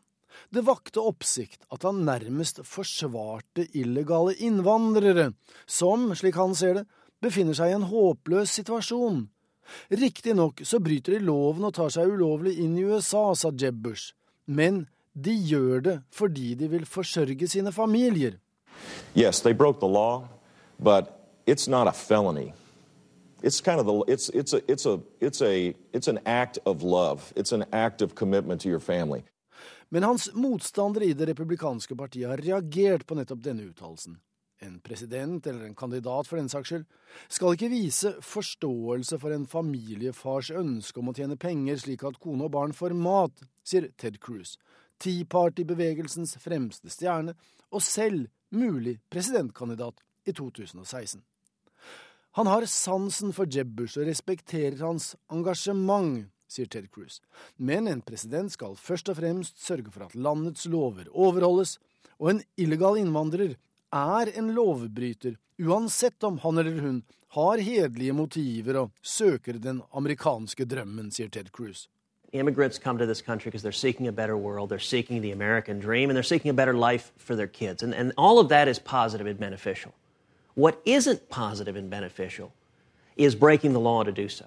Det vakte oppsikt at han nærmest forsvarte illegale innvandrere, som, slik han ser det, befinner seg i en håpløs situasjon Riktignok så bryter de loven og tar seg ulovlig inn i USA, sa Jeb Bush, men de gjør det fordi de vil forsørge sine familier. Yes, they broke the law, but it's not a felony. It's kind of the it's it's a it's a it's a it's an act of love. It's an act of commitment to your family. Men hans motstandere i det republikanske partiet har reagert på nettopp denne uttalelsen en president eller en kandidat for den saks skyld, skal ikke vise forståelse for en familiefars ønske om å tjene penger slik at kone og barn får mat, sier Ted Cruz, Tea Party-bevegelsens fremste stjerne, og selv mulig presidentkandidat i 2016. Han har sansen for Jeb Bush og respekterer hans engasjement, sier Ted Cruz, men en president skal først og fremst sørge for at landets lover overholdes, og en illegal innvandrer er en lovbryter, uansett om han eller hun har hederlige motiver og søker den amerikanske drømmen, sier Ted Cruz. Immigrants come to this country because they're seeking a better world, they're seeking the American dream, and they're seeking a better life for their kids. And, and all of that is positive and beneficial. What isn't positive and beneficial is breaking the law to do so.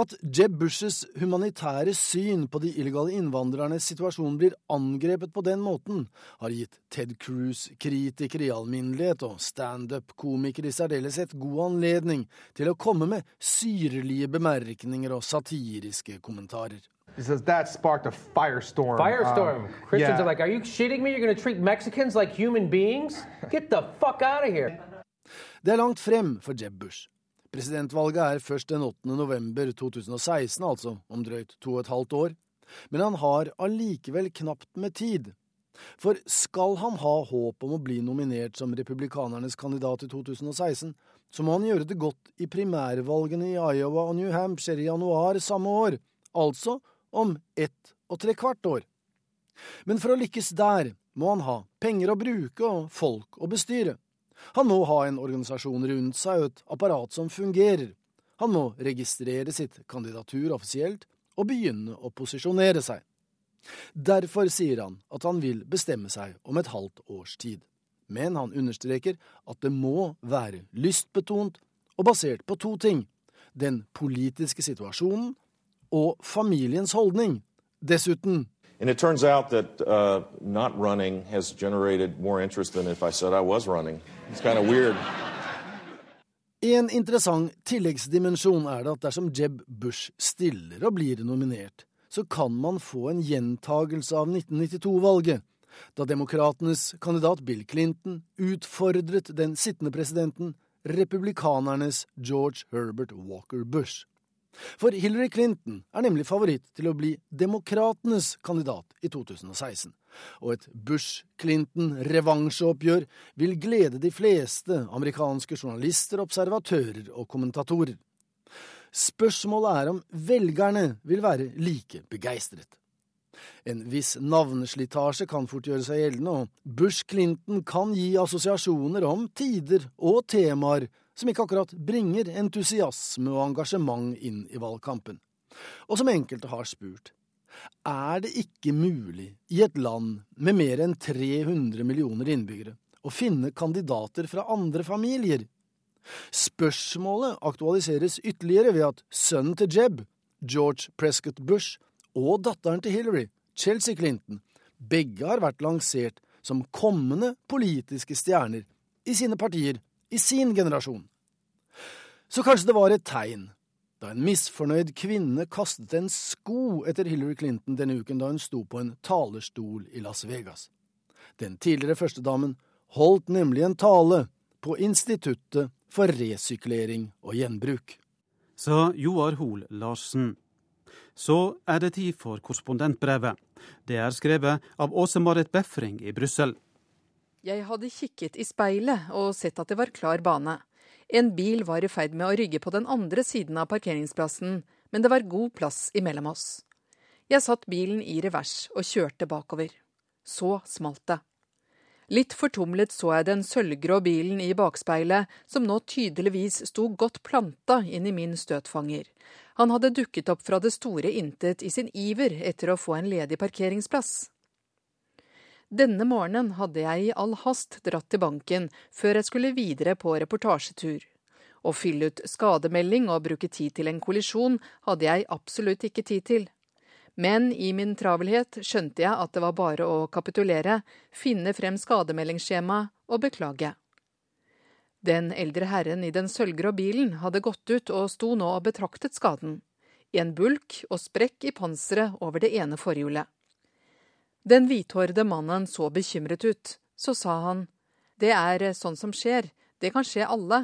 At Jeb Bushes humanitære syn på de illegale innvandrernes situasjon blir angrepet på den måten, har gitt Ted Cruz-kritikere i alminnelighet og standup-komikere i særdeleshet god anledning til å komme med syrlige bemerkninger og satiriske kommentarer. He says that sparked a firestorm. Firestorm. Um, Christians yeah. are like, are you shitting me? You're going to treat Mexicans like human beings? Get the fuck out of here. Det er langt frem for Jeb Bush. Presidentvalget er først den 8. november 2016, altså om drøyt to og et halvt år. Men han har allikevel knapt med tid. For skal han ha håp om å bli nominert som republikanernes kandidat i 2016, så må han gjøre det godt i primærvalgene i Iowa og New Hampshire i januar samme år, altså om ett og tre kvart år. Men for å lykkes der må han ha penger å bruke og folk å bestyre. Han må ha en organisasjon rundt seg og et apparat som fungerer. Han må registrere sitt kandidatur offisielt og begynne å posisjonere seg. Derfor sier han at han vil bestemme seg om et halvt års tid. Men han understreker at det må være lystbetont og basert på to ting den politiske situasjonen og familiens holdning. Dessuten And it turns out that uh, not running has generated more interest than if I said I was running. En interessant tilleggsdimensjon er det at dersom Jeb Bush stiller og blir nominert, så kan man få en gjentagelse av 1992-valget, da demokratenes kandidat Bill Clinton utfordret den sittende presidenten, republikanernes George Herbert Walker Bush. For Hillary Clinton er nemlig favoritt til å bli demokratenes kandidat i 2016, og et Bush-Clinton-revansjeoppgjør vil glede de fleste amerikanske journalister, observatører og kommentatorer. Spørsmålet er om velgerne vil være like begeistret. En viss navneslitasje kan fort gjøre seg gjeldende, og Bush-Clinton kan gi assosiasjoner om tider og temaer som ikke akkurat bringer entusiasme og engasjement inn i valgkampen. Og som enkelte har spurt, er det ikke mulig i et land med mer enn 300 millioner innbyggere å finne kandidater fra andre familier? Spørsmålet aktualiseres ytterligere ved at sønnen til Jeb, George Prescott Bush, og datteren til Hillary, Chelsea Clinton, begge har vært lansert som kommende politiske stjerner i sine partier i sin generasjon. Så kanskje det var et tegn da en misfornøyd kvinne kastet en sko etter Hillary Clinton denne uken da hun sto på en talerstol i Las Vegas. Den tidligere førstedamen holdt nemlig en tale på Instituttet for resyklering og gjenbruk. Sa Joar Hoel Larsen. Så er det tid for korrespondentbrevet. Det er skrevet av Åse Marit Befring i Brussel. Jeg hadde kikket i speilet og sett at det var klar bane. En bil var i ferd med å rygge på den andre siden av parkeringsplassen, men det var god plass imellom oss. Jeg satt bilen i revers og kjørte bakover. Så smalt det. Litt fortumlet så jeg den sølvgrå bilen i bakspeilet, som nå tydeligvis sto godt planta inn i min støtfanger. Han hadde dukket opp fra det store intet i sin iver etter å få en ledig parkeringsplass. Denne morgenen hadde jeg i all hast dratt til banken før jeg skulle videre på reportasjetur. Å fylle ut skademelding og bruke tid til en kollisjon hadde jeg absolutt ikke tid til. Men i min travelhet skjønte jeg at det var bare å kapitulere, finne frem skademeldingsskjemaet og beklage. Den eldre herren i den sølvgrå bilen hadde gått ut og sto nå og betraktet skaden. En bulk og sprekk i panseret over det ene forhjulet. Den hvithårede mannen så bekymret ut. Så sa han, det er sånn som skjer, det kan skje alle,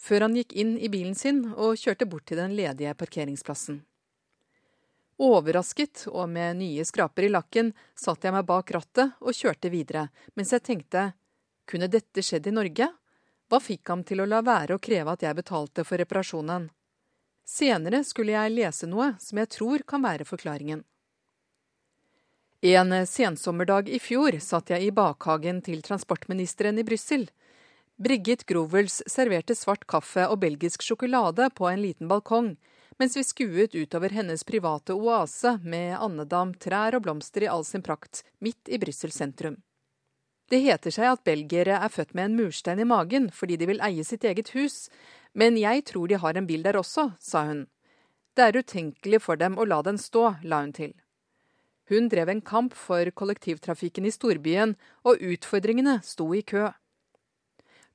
før han gikk inn i bilen sin og kjørte bort til den ledige parkeringsplassen. Overrasket og med nye skraper i lakken satte jeg meg bak rattet og kjørte videre, mens jeg tenkte kunne dette skjedd i Norge? Hva fikk ham til å la være å kreve at jeg betalte for reparasjonen? Senere skulle jeg lese noe som jeg tror kan være forklaringen. En sensommerdag i fjor satt jeg i bakhagen til transportministeren i Brussel. Brigit Grovels serverte svart kaffe og belgisk sjokolade på en liten balkong, mens vi skuet utover hennes private oase med andedam, trær og blomster i all sin prakt, midt i Brussel sentrum. Det heter seg at belgiere er født med en murstein i magen fordi de vil eie sitt eget hus, men jeg tror de har en bil der også, sa hun. Det er utenkelig for dem å la den stå, la hun til. Hun drev en kamp for kollektivtrafikken i storbyen, og utfordringene sto i kø.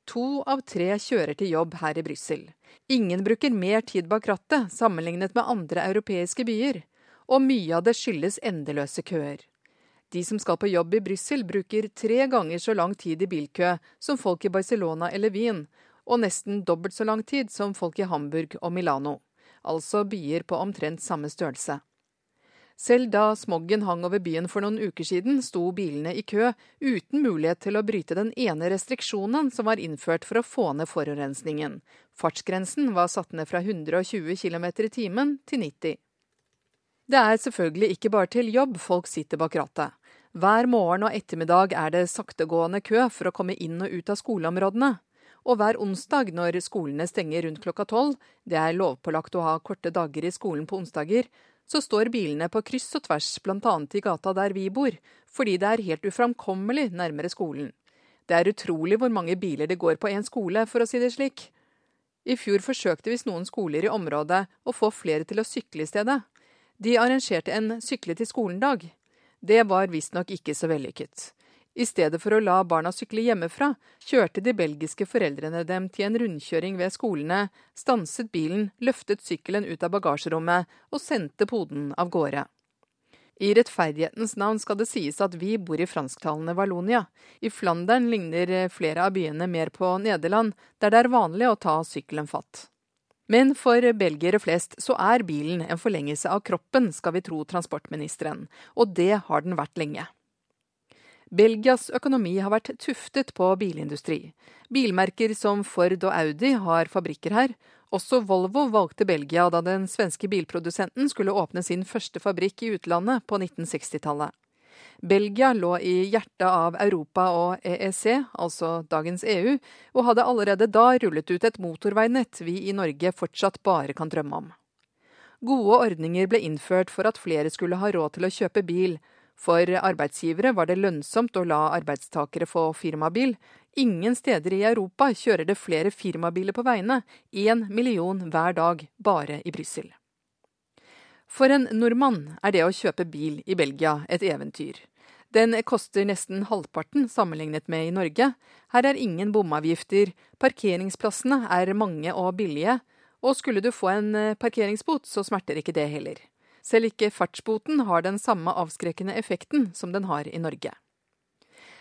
To av tre kjører til jobb her i Brussel. Ingen bruker mer tid bak rattet sammenlignet med andre europeiske byer, og mye av det skyldes endeløse køer. De som skal på jobb i Brussel, bruker tre ganger så lang tid i bilkø som folk i Barcelona eller Wien, og nesten dobbelt så lang tid som folk i Hamburg og Milano, altså byer på omtrent samme størrelse. Selv da smoggen hang over byen for noen uker siden, sto bilene i kø uten mulighet til å bryte den ene restriksjonen som var innført for å få ned forurensningen. Fartsgrensen var satt ned fra 120 km i timen til 90. Det er selvfølgelig ikke bare til jobb folk sitter bak rattet. Hver morgen og ettermiddag er det saktegående kø for å komme inn og ut av skoleområdene. Og hver onsdag når skolene stenger rundt klokka tolv, det er lovpålagt å ha korte dager i skolen på onsdager, så står bilene på kryss og tvers bl.a. i gata der vi bor, fordi det er helt uframkommelig nærmere skolen. Det er utrolig hvor mange biler det går på én skole, for å si det slik. I fjor forsøkte visst noen skoler i området å få flere til å sykle i stedet. De arrangerte en sykle til skolen-dag. Det var visstnok ikke så vellykket. I stedet for å la barna sykle hjemmefra, kjørte de belgiske foreldrene dem til en rundkjøring ved skolene, stanset bilen, løftet sykkelen ut av bagasjerommet og sendte poden av gårde. I rettferdighetens navn skal det sies at vi bor i fransktalende Valonia. I Flandern ligner flere av byene mer på Nederland, der det er vanlig å ta sykkelen fatt. Men for belgiere flest så er bilen en forlengelse av kroppen, skal vi tro transportministeren, og det har den vært lenge. Belgias økonomi har vært tuftet på bilindustri. Bilmerker som Ford og Audi har fabrikker her. Også Volvo valgte Belgia da den svenske bilprodusenten skulle åpne sin første fabrikk i utlandet på 1960-tallet. Belgia lå i hjertet av Europa og EEC, altså dagens EU, og hadde allerede da rullet ut et motorveinett vi i Norge fortsatt bare kan drømme om. Gode ordninger ble innført for at flere skulle ha råd til å kjøpe bil, for arbeidsgivere var det lønnsomt å la arbeidstakere få firmabil. Ingen steder i Europa kjører det flere firmabiler på veiene, én million hver dag, bare i Brussel. For en nordmann er det å kjøpe bil i Belgia et eventyr. Den koster nesten halvparten sammenlignet med i Norge. Her er ingen bomavgifter, parkeringsplassene er mange og billige, og skulle du få en parkeringsbot, så smerter ikke det heller. Selv ikke fartsboten har den samme avskrekkende effekten som den har i Norge.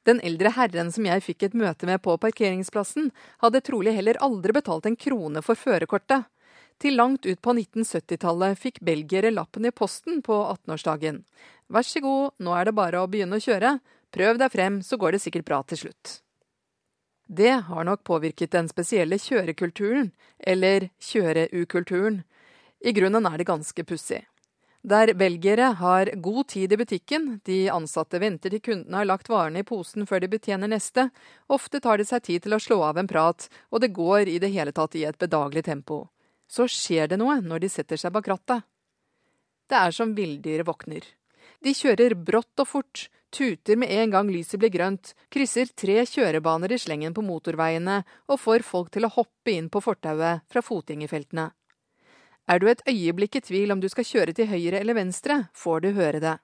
Den eldre herren som jeg fikk et møte med på parkeringsplassen, hadde trolig heller aldri betalt en krone for førerkortet. Til langt ut på 1970-tallet fikk belgiere lappen i posten på 18-årsdagen. Vær så god, nå er det bare å begynne å kjøre. Prøv deg frem, så går det sikkert bra til slutt. Det har nok påvirket den spesielle kjørekulturen, eller kjøreukulturen. I grunnen er det ganske pussig. Der belgiere har god tid i butikken, de ansatte venter til kundene har lagt varene i posen før de betjener neste, ofte tar det seg tid til å slå av en prat, og det går i det hele tatt i et bedagelig tempo. Så skjer det noe når de setter seg bak rattet. Det er som villdyret våkner. De kjører brått og fort, tuter med en gang lyset blir grønt, krysser tre kjørebaner i slengen på motorveiene og får folk til å hoppe inn på fortauet fra fotgjengerfeltene. Er du et øyeblikk i tvil om du skal kjøre til høyre eller venstre, får du høre det.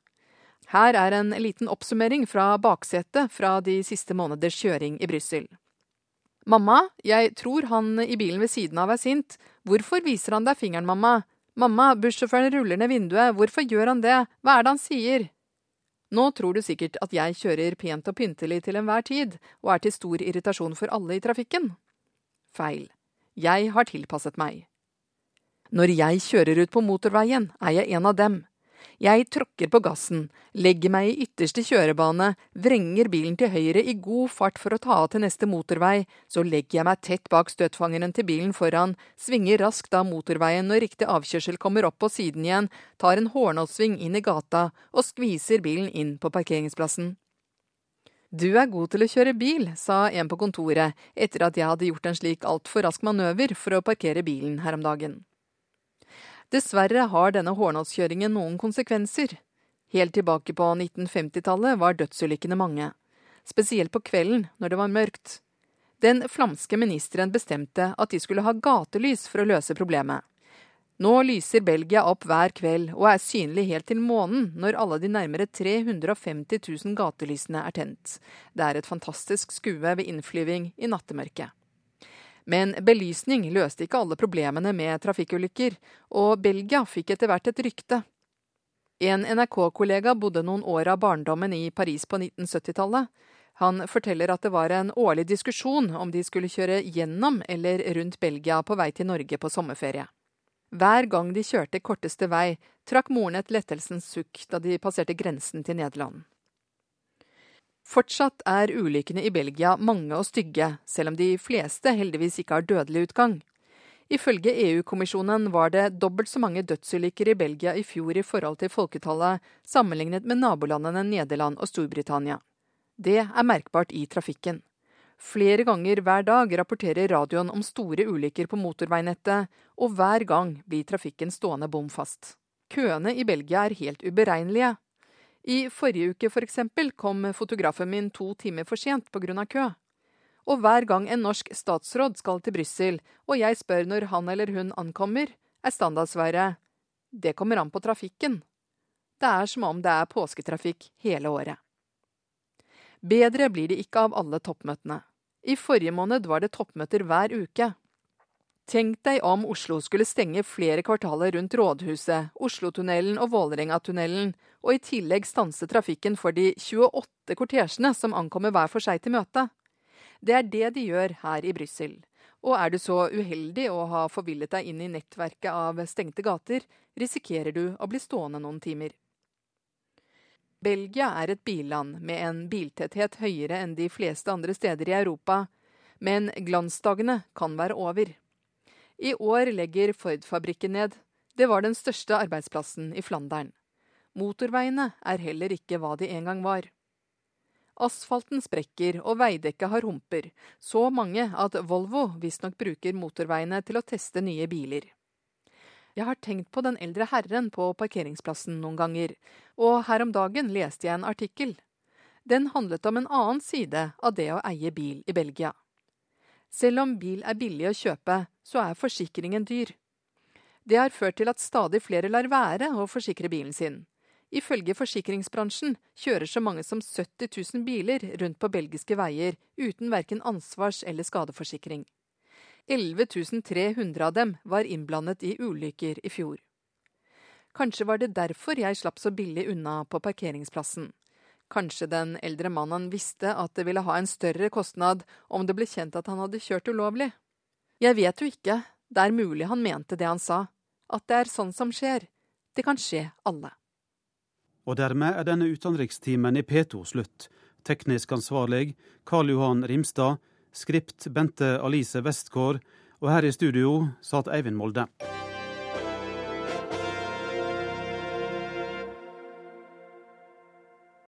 Her er en liten oppsummering fra baksetet fra de siste måneders kjøring i Brussel. Mamma, jeg tror han i bilen ved siden av er sint. Hvorfor viser han deg fingeren, mamma? Mamma, bussjåføren ruller ned vinduet, hvorfor gjør han det, hva er det han sier? Nå tror du sikkert at jeg kjører pent og pyntelig til enhver tid, og er til stor irritasjon for alle i trafikken. Feil. Jeg har tilpasset meg. Når jeg kjører ut på motorveien, er jeg en av dem. Jeg tråkker på gassen, legger meg i ytterste kjørebane, vrenger bilen til høyre i god fart for å ta av til neste motorvei, så legger jeg meg tett bak støtfangeren til bilen foran, svinger raskt av motorveien når riktig avkjørsel kommer opp på siden igjen, tar en hårnålssving inn i gata og skviser bilen inn på parkeringsplassen. Du er god til å kjøre bil, sa en på kontoret etter at jeg hadde gjort en slik altfor rask manøver for å parkere bilen her om dagen. Dessverre har denne hårnålskjøringen noen konsekvenser. Helt tilbake på 1950-tallet var dødsulykkene mange. Spesielt på kvelden, når det var mørkt. Den flamske ministeren bestemte at de skulle ha gatelys for å løse problemet. Nå lyser Belgia opp hver kveld og er synlig helt til månen når alle de nærmere 350 000 gatelysene er tent. Det er et fantastisk skue ved innflyving i nattemørket. Men belysning løste ikke alle problemene med trafikkulykker, og Belgia fikk etter hvert et rykte. En NRK-kollega bodde noen år av barndommen i Paris på 1970-tallet. Han forteller at det var en årlig diskusjon om de skulle kjøre gjennom eller rundt Belgia på vei til Norge på sommerferie. Hver gang de kjørte korteste vei, trakk moren et lettelsens sukk da de passerte grensen til Nederland. Fortsatt er ulykkene i Belgia mange og stygge, selv om de fleste heldigvis ikke har dødelig utgang. Ifølge EU-kommisjonen var det dobbelt så mange dødsulykker i Belgia i fjor i forhold til folketallet, sammenlignet med nabolandene Nederland og Storbritannia. Det er merkbart i trafikken. Flere ganger hver dag rapporterer radioen om store ulykker på motorveinettet, og hver gang blir trafikken stående bom fast. Køene i Belgia er helt uberegnelige. I forrige uke for eksempel kom fotografen min to timer for sent pga. kø. Og hver gang en norsk statsråd skal til Brussel, og jeg spør når han eller hun ankommer, er standardsvaret det kommer an på trafikken. Det er som om det er påsketrafikk hele året. Bedre blir det ikke av alle toppmøtene. I forrige måned var det toppmøter hver uke. Tenk deg om Oslo skulle stenge flere kvartaler rundt Rådhuset, Oslotunnelen og Vålerengatunnelen, og i tillegg stanse trafikken for de 28 kortesjene som ankommer hver for seg til møtet. Det er det de gjør her i Brussel. Og er du så uheldig å ha forvillet deg inn i nettverket av stengte gater, risikerer du å bli stående noen timer. Belgia er et billand med en biltetthet høyere enn de fleste andre steder i Europa, men glansdagene kan være over. I år legger Ford-fabrikken ned. Det var den største arbeidsplassen i Flandern. Motorveiene er heller ikke hva de en gang var. Asfalten sprekker og veidekket har humper, så mange at Volvo visstnok bruker motorveiene til å teste nye biler. Jeg har tenkt på den eldre herren på parkeringsplassen noen ganger, og her om dagen leste jeg en artikkel. Den handlet om en annen side av det å eie bil i Belgia. Selv om bil er billig å kjøpe, så er forsikringen dyr. Det har ført til at stadig flere lar være å forsikre bilen sin. Ifølge forsikringsbransjen kjører så mange som 70 000 biler rundt på belgiske veier uten verken ansvars- eller skadeforsikring. 11 300 av dem var innblandet i ulykker i fjor. Kanskje var det derfor jeg slapp så billig unna på parkeringsplassen. Kanskje den eldre mannen visste at det ville ha en større kostnad om det ble kjent at han hadde kjørt ulovlig. Jeg vet jo ikke, det er mulig han mente det han sa, at det er sånn som skjer. Det kan skje alle. Og dermed er denne utenrikstimen i P2 slutt. Teknisk ansvarlig Karl Johan Rimstad, skript Bente Alice Westgård, og her i studio satt Eivind Molde.